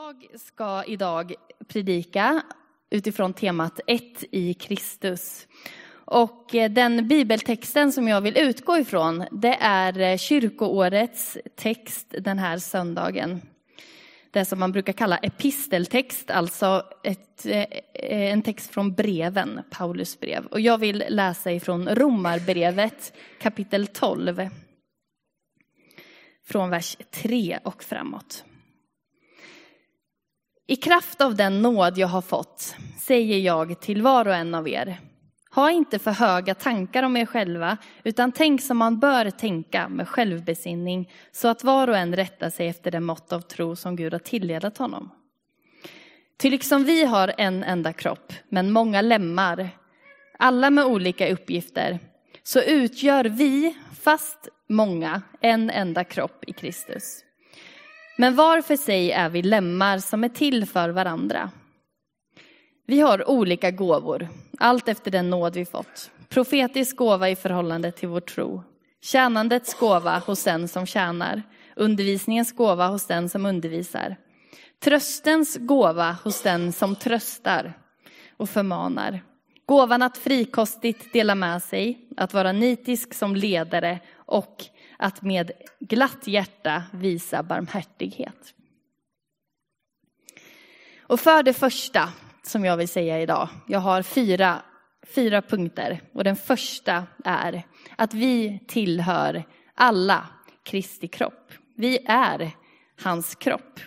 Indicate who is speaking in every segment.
Speaker 1: Jag ska idag predika utifrån temat ett i Kristus. Och eh, den bibeltexten som jag vill utgå ifrån, det är eh, kyrkoårets text den här söndagen. Det som man brukar kalla episteltext, alltså ett, eh, en text från breven, Paulus brev. Och jag vill läsa ifrån Romarbrevet kapitel 12. Från vers 3 och framåt. I kraft av den nåd jag har fått säger jag till var och en av er. Ha inte för höga tankar om er själva, utan tänk som man bör tänka med självbesinning, så att var och en rättar sig efter det mått av tro som Gud har tilldelat honom. Ty liksom vi har en enda kropp, men många lemmar, alla med olika uppgifter, så utgör vi, fast många, en enda kropp i Kristus. Men var för sig är vi lemmar som är till för varandra. Vi har olika gåvor, allt efter den nåd vi fått. Profetisk gåva i förhållande till vår tro. Tjänandets gåva hos den som tjänar. Undervisningens gåva hos den som undervisar. Tröstens gåva hos den som tröstar och förmanar. Gåvan att frikostigt dela med sig, att vara nitisk som ledare och att med glatt hjärta visa barmhärtighet. Och för det första som jag vill säga idag, jag har fyra, fyra punkter. Och den första är att vi tillhör alla Kristi kropp. Vi är hans kropp.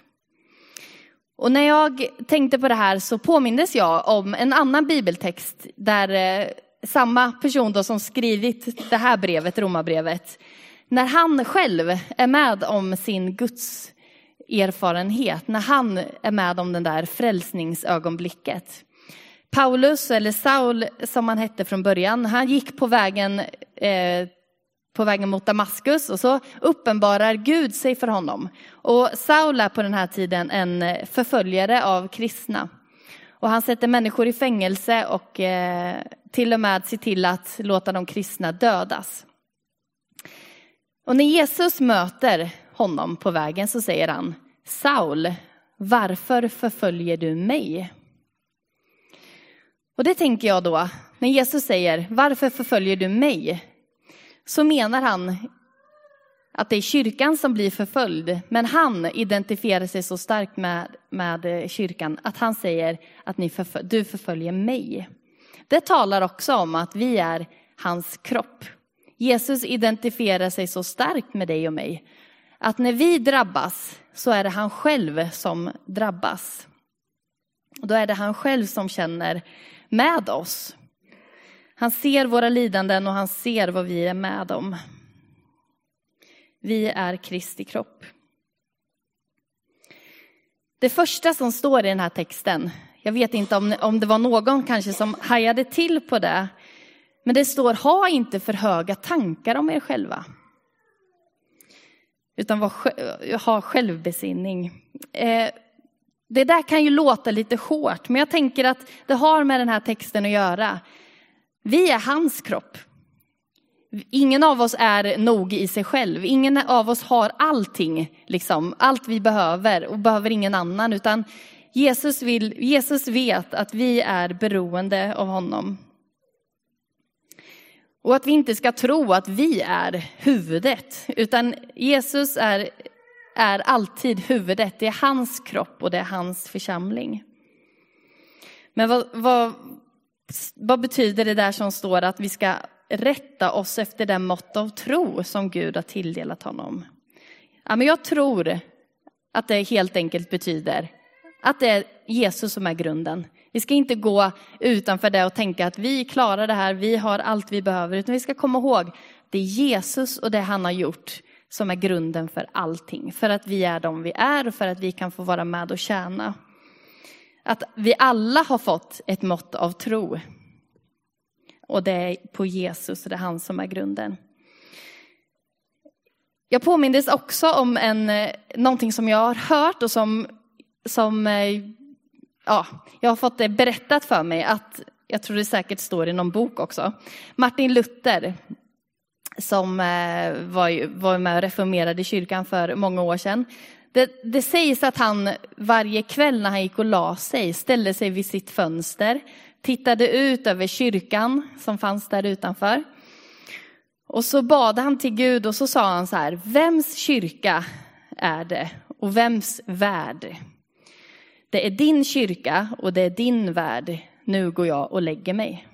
Speaker 1: Och när jag tänkte på det här så påmindes jag om en annan bibeltext där eh, samma person då som skrivit det här brevet, romabrevet, när han själv är med om sin Guds erfarenhet, när han är med om den där frälsningsögonblicket. Paulus, eller Saul som han hette från början, han gick på vägen, eh, på vägen mot Damaskus och så uppenbarar Gud sig för honom. Och Saul är på den här tiden en förföljare av kristna. Och han sätter människor i fängelse och eh, till och med ser till att låta de kristna dödas. Och när Jesus möter honom på vägen så säger han, Saul, varför förföljer du mig? Och det tänker jag då, när Jesus säger, varför förföljer du mig? Så menar han att det är kyrkan som blir förföljd, men han identifierar sig så starkt med, med kyrkan att han säger att ni förfölj, du förföljer mig. Det talar också om att vi är hans kropp. Jesus identifierar sig så starkt med dig och mig att när vi drabbas så är det han själv som drabbas. Då är det han själv som känner med oss. Han ser våra lidanden och han ser vad vi är med om. Vi är Kristi kropp. Det första som står i den här texten, jag vet inte om, om det var någon kanske som hajade till på det, men det står ha inte för höga tankar om er själva. Utan var, ha självbesinning. Eh, det där kan ju låta lite hårt, men jag tänker att det har med den här texten att göra. Vi är hans kropp. Ingen av oss är nog i sig själv. Ingen av oss har allting, liksom, allt vi behöver och behöver ingen annan. Utan Jesus, vill, Jesus vet att vi är beroende av honom. Och att vi inte ska tro att vi är huvudet, utan Jesus är, är alltid huvudet. Det är hans kropp och det är hans församling. Men vad, vad, vad betyder det där som står att vi ska rätta oss efter den mått av tro som Gud har tilldelat honom? Ja, men jag tror att det helt enkelt betyder att det är Jesus som är grunden. Vi ska inte gå utanför det och tänka att vi klarar det här, vi har allt vi behöver, utan vi ska komma ihåg, det är Jesus och det han har gjort som är grunden för allting. För att vi är de vi är och för att vi kan få vara med och tjäna. Att vi alla har fått ett mått av tro. Och det är på Jesus, det är han som är grunden. Jag påmindes också om en, eh, någonting som jag har hört och som, som eh, ja, jag har fått det berättat för mig att, jag tror det säkert står i någon bok också, Martin Luther som eh, var, var med och reformerade kyrkan för många år sedan. Det, det sägs att han varje kväll när han gick och la sig ställde sig vid sitt fönster, tittade ut över kyrkan som fanns där utanför. Och så bad han till Gud och så sa han så här, vems kyrka är det och vems värld? Det är din kyrka och det är din värld. Nu går jag och lägger mig.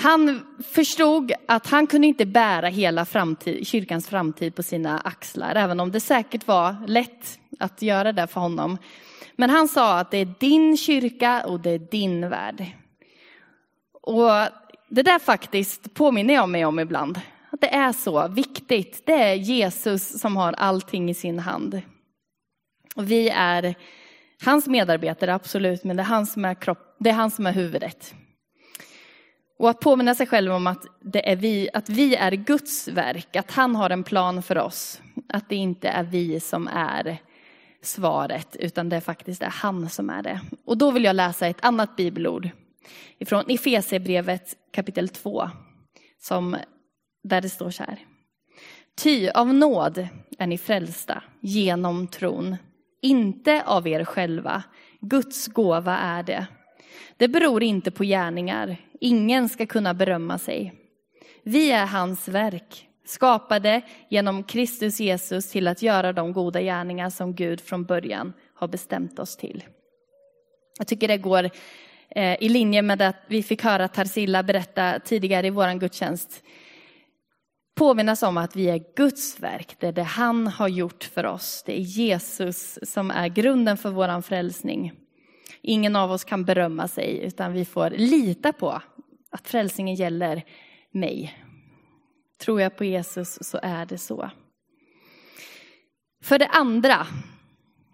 Speaker 1: Han förstod att han kunde inte bära hela framtid, kyrkans framtid på sina axlar, även om det säkert var lätt att göra det för honom. Men han sa att det är din kyrka och det är din värld. Och det där faktiskt påminner jag mig om ibland. Att det är så viktigt. Det är Jesus som har allting i sin hand. Och vi är hans medarbetare, absolut, men det är han som är, kropp, det är, han som är huvudet. Och att påminna sig själv om att, det är vi, att vi är Guds verk, att han har en plan för oss. Att det inte är vi som är svaret, utan det faktiskt är han som är det. Och då vill jag läsa ett annat bibelord ifrån Efesierbrevet kapitel 2, som, där det står så här. Ty av nåd är ni frälsta genom tron, inte av er själva. Guds gåva är det. Det beror inte på gärningar. Ingen ska kunna berömma sig. Vi är hans verk, skapade genom Kristus Jesus till att göra de goda gärningar som Gud från början har bestämt oss till. Jag tycker det går eh, i linje med att vi fick höra Tarsilla berätta tidigare i vår gudstjänst. Påminnas om att vi är Guds verk, det är det han har gjort för oss. Det är Jesus som är grunden för vår frälsning. Ingen av oss kan berömma sig, utan vi får lita på att frälsningen gäller mig. Tror jag på Jesus så är det så. För det andra,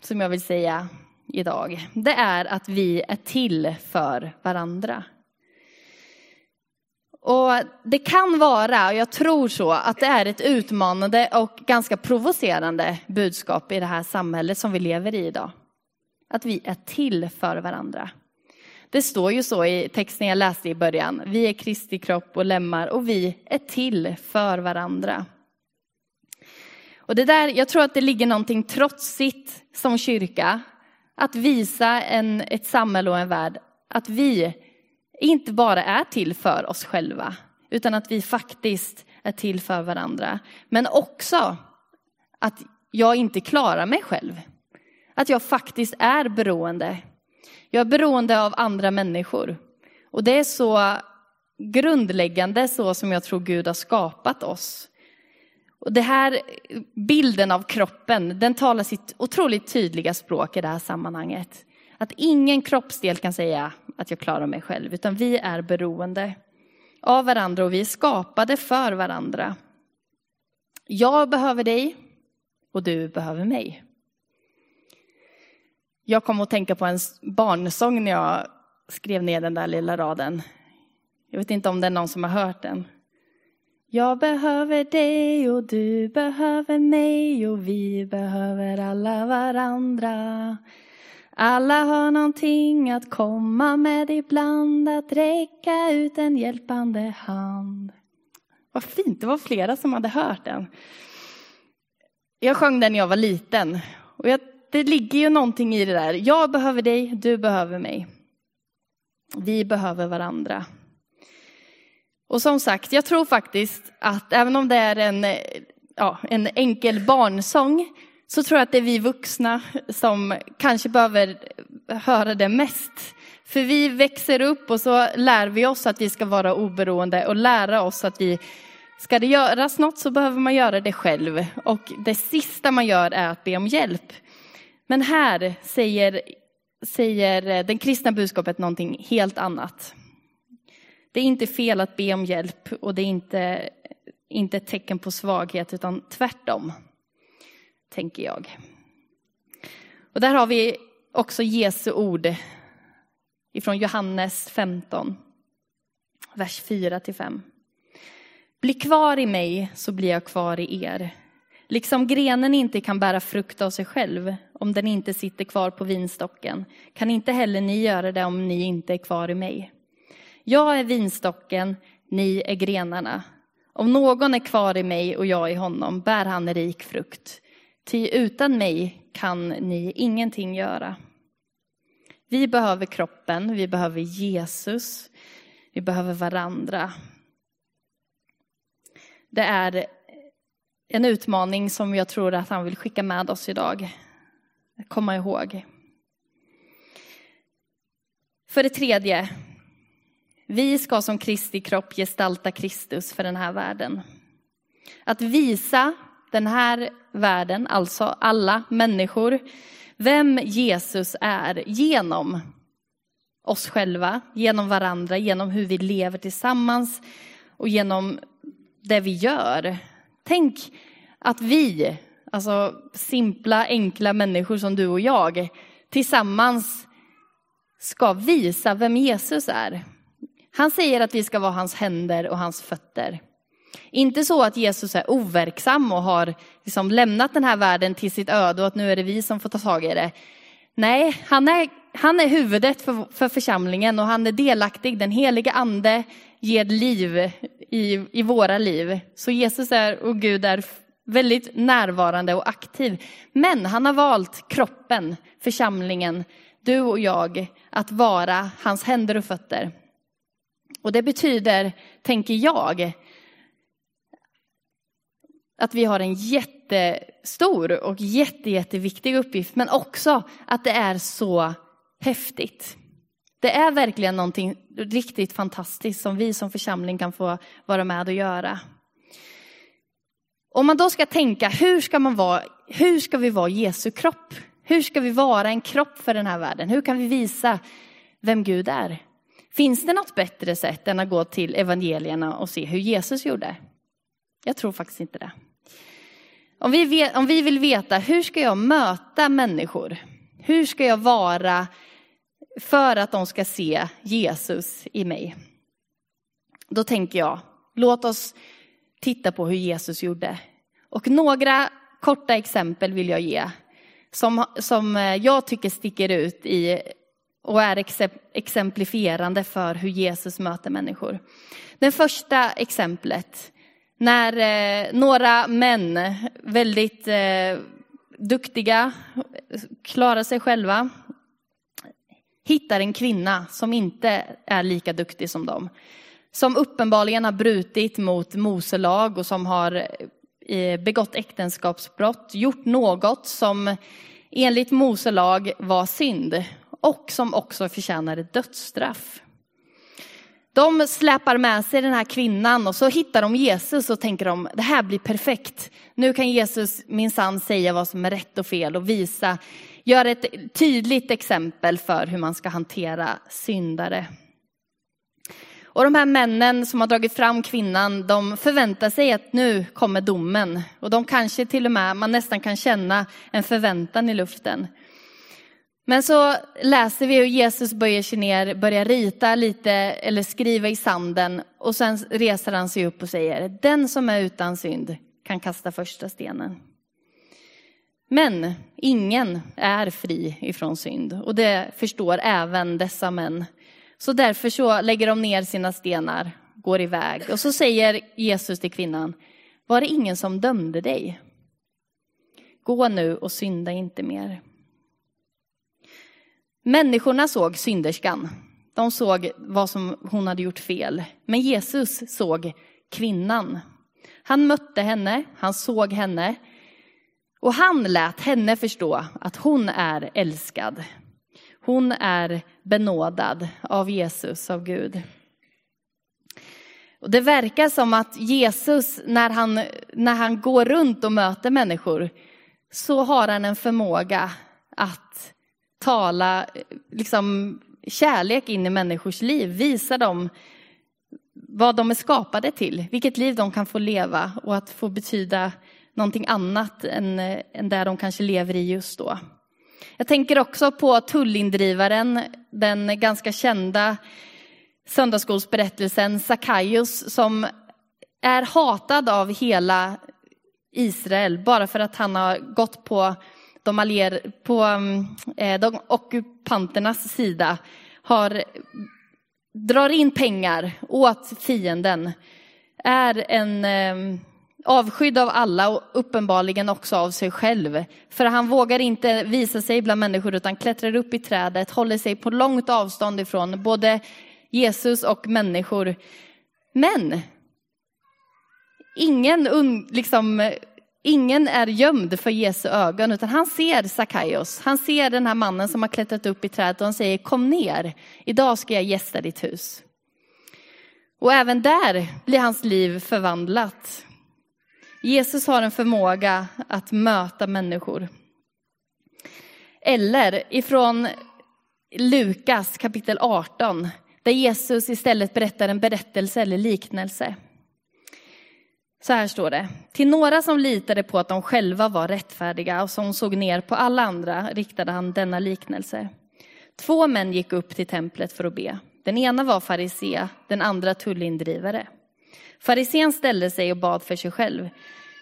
Speaker 1: som jag vill säga idag, det är att vi är till för varandra. Och det kan vara, och jag tror så, att det är ett utmanande och ganska provocerande budskap i det här samhället som vi lever i idag. Att vi är till för varandra. Det står ju så i texten jag läste i början. Vi är Kristi kropp och lemmar och vi är till för varandra. Och det där, jag tror att det ligger någonting trotsigt som kyrka. Att visa en, ett samhälle och en värld att vi inte bara är till för oss själva, utan att vi faktiskt är till för varandra. Men också att jag inte klarar mig själv. Att jag faktiskt är beroende. Jag är beroende av andra människor. Och det är så grundläggande så som jag tror Gud har skapat oss. Och det här bilden av kroppen, den talar sitt otroligt tydliga språk i det här sammanhanget. Att ingen kroppsdel kan säga att jag klarar mig själv, utan vi är beroende av varandra och vi är skapade för varandra. Jag behöver dig och du behöver mig. Jag kom att tänka på en barnsång när jag skrev ner den där lilla raden. Jag vet inte om det är någon som har hört den. Jag behöver dig och du behöver mig och vi behöver alla varandra. Alla har någonting att komma med ibland, att räcka ut en hjälpande hand. Vad fint, det var flera som hade hört den. Jag sjöng den när jag var liten och jag det ligger ju någonting i det där. Jag behöver dig, du behöver mig. Vi behöver varandra. Och som sagt, jag tror faktiskt att även om det är en, ja, en enkel barnsång så tror jag att det är vi vuxna som kanske behöver höra det mest. För vi växer upp och så lär vi oss att vi ska vara oberoende och lära oss att vi Ska det göras något så behöver man göra det själv och det sista man gör är att be om hjälp. Men här säger, säger den kristna budskapet någonting helt annat. Det är inte fel att be om hjälp och det är inte, inte ett tecken på svaghet utan tvärtom, tänker jag. Och där har vi också Jesu ord ifrån Johannes 15, vers 4 5. Bli kvar i mig så blir jag kvar i er. Liksom grenen inte kan bära frukt av sig själv om den inte sitter kvar på vinstocken kan inte heller ni göra det om ni inte är kvar i mig. Jag är vinstocken, ni är grenarna. Om någon är kvar i mig och jag i honom bär han rik frukt. Ty utan mig kan ni ingenting göra. Vi behöver kroppen, vi behöver Jesus, vi behöver varandra. Det är en utmaning som jag tror att han vill skicka med oss idag. Komma ihåg. För det tredje, vi ska som Kristi kropp gestalta Kristus för den här världen. Att visa den här världen, alltså alla människor, vem Jesus är genom oss själva, genom varandra, genom hur vi lever tillsammans och genom det vi gör. Tänk att vi, alltså simpla, enkla människor som du och jag, tillsammans ska visa vem Jesus är. Han säger att vi ska vara hans händer och hans fötter. Inte så att Jesus är overksam och har liksom lämnat den här världen till sitt öde och att nu är det vi som får ta tag i det. Nej, han är, han är huvudet för, för församlingen och han är delaktig. Den heliga ande ger liv i, i våra liv. Så Jesus är och Gud är väldigt närvarande och aktiv. Men han har valt kroppen, församlingen, du och jag, att vara hans händer och fötter. Och det betyder, tänker jag, att vi har en jättestor och jätte, jätteviktig uppgift, men också att det är så häftigt. Det är verkligen någonting riktigt fantastiskt som vi som församling kan få vara med och göra. Om man då ska tänka, hur ska, man vara, hur ska vi vara Jesu kropp? Hur ska vi vara en kropp för den här världen? Hur kan vi visa vem Gud är? Finns det något bättre sätt än att gå till evangelierna och se hur Jesus gjorde? Jag tror faktiskt inte det. Om vi, vet, om vi vill veta hur ska jag möta människor? Hur ska jag vara för att de ska se Jesus i mig? Då tänker jag, låt oss titta på hur Jesus gjorde. Och några korta exempel vill jag ge som, som eh, jag tycker sticker ut i och är exemplifierande för hur Jesus möter människor. Det första exemplet när eh, några män, väldigt eh, duktiga, klarar sig själva, hittar en kvinna som inte är lika duktig som dem. Som uppenbarligen har brutit mot Moselag och som har eh, begått äktenskapsbrott, gjort något som enligt Moselag var synd och som också förtjänade dödsstraff. De släpar med sig den här kvinnan och så hittar de Jesus och tänker de, det här blir perfekt. Nu kan Jesus minsann säga vad som är rätt och fel och visa, göra ett tydligt exempel för hur man ska hantera syndare. Och de här männen som har dragit fram kvinnan, de förväntar sig att nu kommer domen. Och de kanske till och med, man nästan kan känna en förväntan i luften. Men så läser vi hur Jesus böjer sig ner, börjar rita lite eller skriva i sanden och sen reser han sig upp och säger, den som är utan synd kan kasta första stenen. Men ingen är fri ifrån synd och det förstår även dessa män. Så därför så lägger de ner sina stenar, går iväg och så säger Jesus till kvinnan, var det ingen som dömde dig? Gå nu och synda inte mer. Människorna såg synderskan. De såg vad som hon hade gjort fel. Men Jesus såg kvinnan. Han mötte henne, han såg henne. Och han lät henne förstå att hon är älskad. Hon är benådad av Jesus, av Gud. Och det verkar som att Jesus, när han, när han går runt och möter människor, så har han en förmåga att tala liksom, kärlek in i människors liv, visa dem vad de är skapade till, vilket liv de kan få leva och att få betyda någonting annat än, än där de kanske lever i just då. Jag tänker också på tullindrivaren, den ganska kända söndagsskolsberättelsen Sackaios som är hatad av hela Israel bara för att han har gått på de, allier, på eh, de ockupanternas sida har, drar in pengar åt fienden är en, eh, Avskydd av alla och uppenbarligen också av sig själv. För han vågar inte visa sig bland människor utan klättrar upp i trädet, håller sig på långt avstånd ifrån både Jesus och människor. Men ingen, liksom, ingen är gömd för Jesu ögon utan han ser Sackaios. Han ser den här mannen som har klättrat upp i trädet och han säger kom ner, idag ska jag gästa ditt hus. Och även där blir hans liv förvandlat. Jesus har en förmåga att möta människor. Eller ifrån Lukas kapitel 18, där Jesus istället berättar en berättelse eller liknelse. Så här står det. Till några som litade på att de själva var rättfärdiga och som såg ner på alla andra riktade han denna liknelse. Två män gick upp till templet för att be. Den ena var farisé, den andra tullindrivare. Farisén ställde sig och bad för sig själv.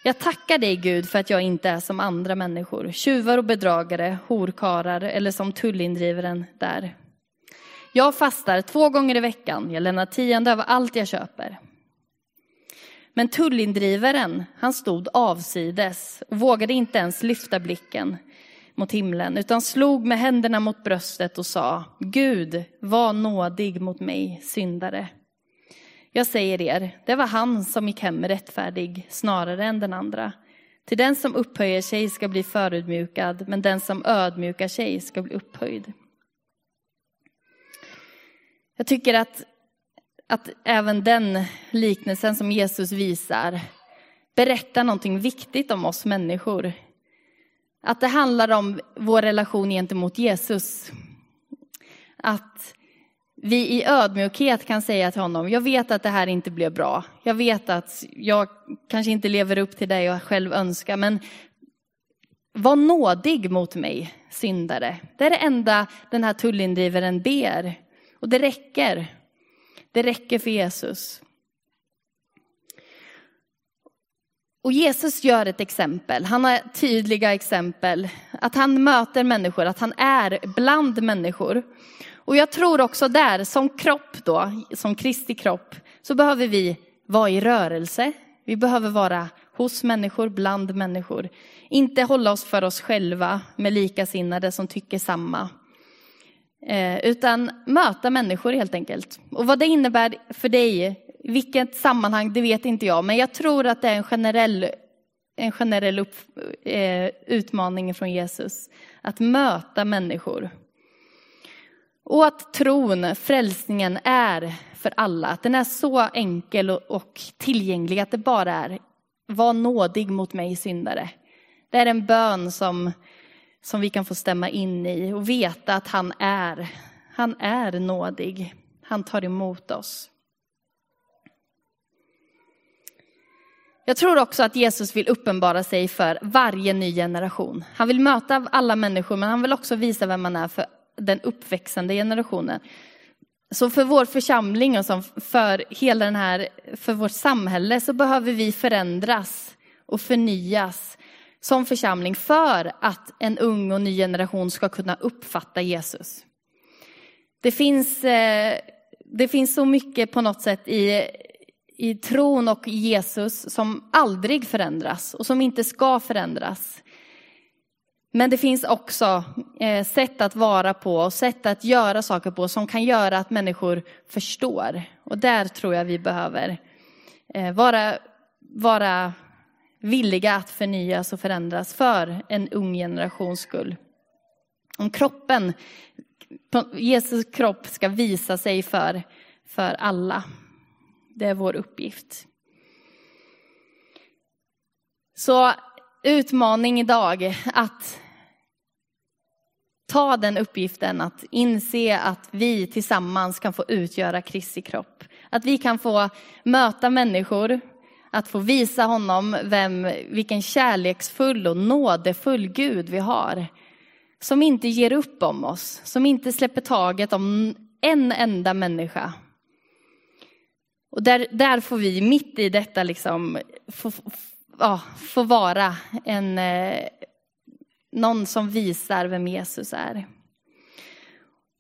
Speaker 1: Jag tackar dig Gud för att jag inte är som andra människor, tjuvar och bedragare, horkarar eller som tullindrivaren där. Jag fastar två gånger i veckan, jag lämnar tionde av allt jag köper. Men tullindrivaren, han stod avsides och vågade inte ens lyfta blicken mot himlen, utan slog med händerna mot bröstet och sa, Gud, var nådig mot mig, syndare. Jag säger er, det var han som gick hem rättfärdig snarare än den andra. Till den som upphöjer sig ska bli förödmjukad, men den som ödmjukar sig ska bli upphöjd. Jag tycker att, att även den liknelsen som Jesus visar berättar någonting viktigt om oss människor. Att det handlar om vår relation gentemot Jesus. Att vi i ödmjukhet kan säga till honom, jag vet att det här inte blev bra. Jag vet att jag kanske inte lever upp till det jag själv önskar, men var nådig mot mig, syndare. Det är det enda den här tullindrivaren ber. Och det räcker. Det räcker för Jesus. Och Jesus gör ett exempel, han har tydliga exempel. Att han möter människor, att han är bland människor. Och jag tror också där, som kropp då, som Kristi kropp, så behöver vi vara i rörelse. Vi behöver vara hos människor, bland människor. Inte hålla oss för oss själva med likasinnade som tycker samma. Eh, utan möta människor helt enkelt. Och vad det innebär för dig, vilket sammanhang, det vet inte jag. Men jag tror att det är en generell, en generell upp, eh, utmaning från Jesus. Att möta människor. Och att tron, frälsningen, är för alla. Att den är så enkel och tillgänglig att det bara är var nådig mot mig syndare. Det är en bön som, som vi kan få stämma in i och veta att han är, han är nådig. Han tar emot oss. Jag tror också att Jesus vill uppenbara sig för varje ny generation. Han vill möta alla människor men han vill också visa vem man är för den uppväxande generationen. Så för vår församling och för hela den här, för vårt samhälle så behöver vi förändras och förnyas som församling för att en ung och ny generation ska kunna uppfatta Jesus. Det finns, eh, det finns så mycket på något sätt i, i tron och Jesus som aldrig förändras och som inte ska förändras. Men det finns också eh, sätt att vara på och sätt att göra saker på som kan göra att människor förstår. Och där tror jag vi behöver eh, vara, vara villiga att förnyas och förändras för en ung generations skull. Om kroppen, Jesus kropp ska visa sig för, för alla. Det är vår uppgift. Så utmaning idag att ta den uppgiften att inse att vi tillsammans kan få utgöra Kristi kropp. Att vi kan få möta människor, att få visa honom vem, vilken kärleksfull och nådefull Gud vi har. Som inte ger upp om oss, som inte släpper taget om en enda människa. Och där, där får vi mitt i detta liksom få, ja, få vara en, eh, någon som visar vem Jesus är.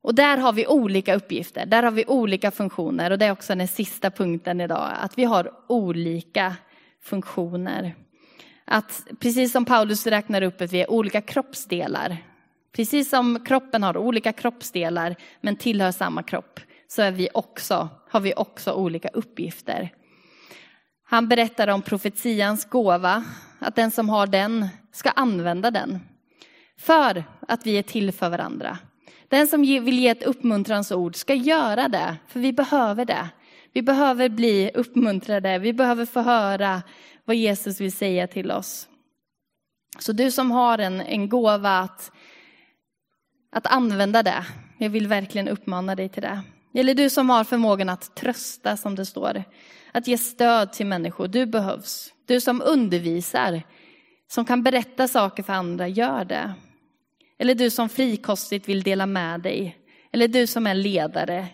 Speaker 1: Och där har vi olika uppgifter, där har vi olika funktioner och det är också den sista punkten idag, att vi har olika funktioner. Att precis som Paulus räknar upp att vi är olika kroppsdelar, precis som kroppen har olika kroppsdelar men tillhör samma kropp, så är vi också, har vi också olika uppgifter. Han berättar om profetians gåva, att den som har den ska använda den. För att vi är till för varandra. Den som vill ge ett uppmuntrans ord ska göra det, för vi behöver det. Vi behöver bli uppmuntrade, vi behöver få höra vad Jesus vill säga till oss. Så du som har en, en gåva att, att använda det, jag vill verkligen uppmana dig till det. Eller du som har förmågan att trösta, som det står. Att ge stöd till människor, du behövs. Du som undervisar, som kan berätta saker för andra, gör det. Eller du som frikostigt vill dela med dig. Eller du som är ledare,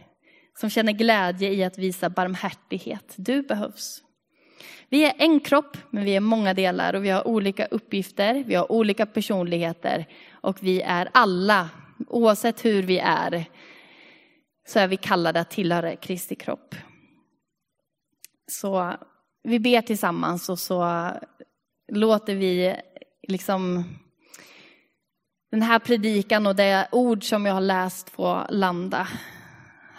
Speaker 1: som känner glädje i att visa barmhärtighet. Du behövs. Vi är en kropp, men vi är många delar och vi har olika uppgifter, vi har olika personligheter och vi är alla, oavsett hur vi är, så är vi kallade att tillhöra Kristi kropp. Så vi ber tillsammans och så låter vi liksom den här predikan och det ord som jag har läst få landa.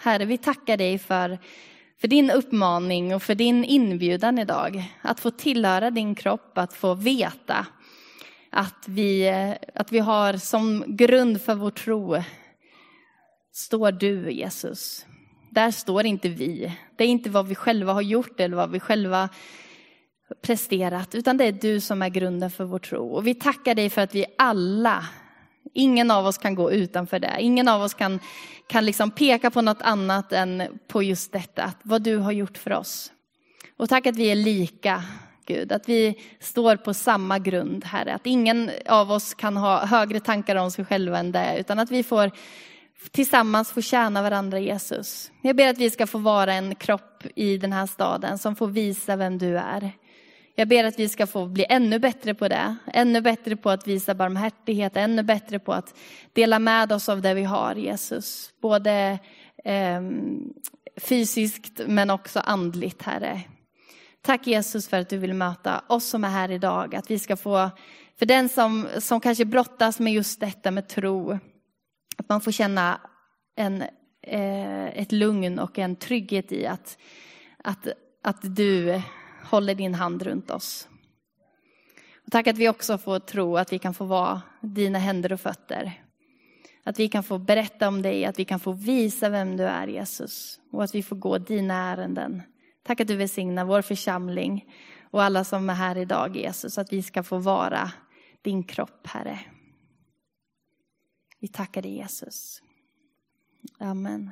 Speaker 1: Herre, vi tackar dig för, för din uppmaning och för din inbjudan idag. Att få tillhöra din kropp, att få veta att vi, att vi har som grund för vår tro står du, Jesus. Där står inte vi. Det är inte vad vi själva har gjort eller vad vi själva presterat, utan det är du som är grunden för vår tro. Och vi tackar dig för att vi alla, ingen av oss kan gå utanför det. Ingen av oss kan, kan liksom peka på något annat än på just detta, vad du har gjort för oss. Och tack att vi är lika, Gud, att vi står på samma grund, Herre. Att ingen av oss kan ha högre tankar om sig själva än det, utan att vi får tillsammans få tjäna varandra Jesus. Jag ber att vi ska få vara en kropp i den här staden som får visa vem du är. Jag ber att vi ska få bli ännu bättre på det, ännu bättre på att visa barmhärtighet, ännu bättre på att dela med oss av det vi har Jesus. Både eh, fysiskt men också andligt Herre. Tack Jesus för att du vill möta oss som är här idag, att vi ska få, för den som, som kanske brottas med just detta med tro, att man får känna en, eh, ett lugn och en trygghet i att, att, att du håller din hand runt oss. Och tack att vi också får tro att vi kan få vara dina händer och fötter. Att vi kan få berätta om dig, att vi kan få visa vem du är Jesus. Och att vi får gå dina ärenden. Tack att du välsignar vår församling och alla som är här idag Jesus. Att vi ska få vara din kropp Herre. Vi tackar dig Jesus. Amen.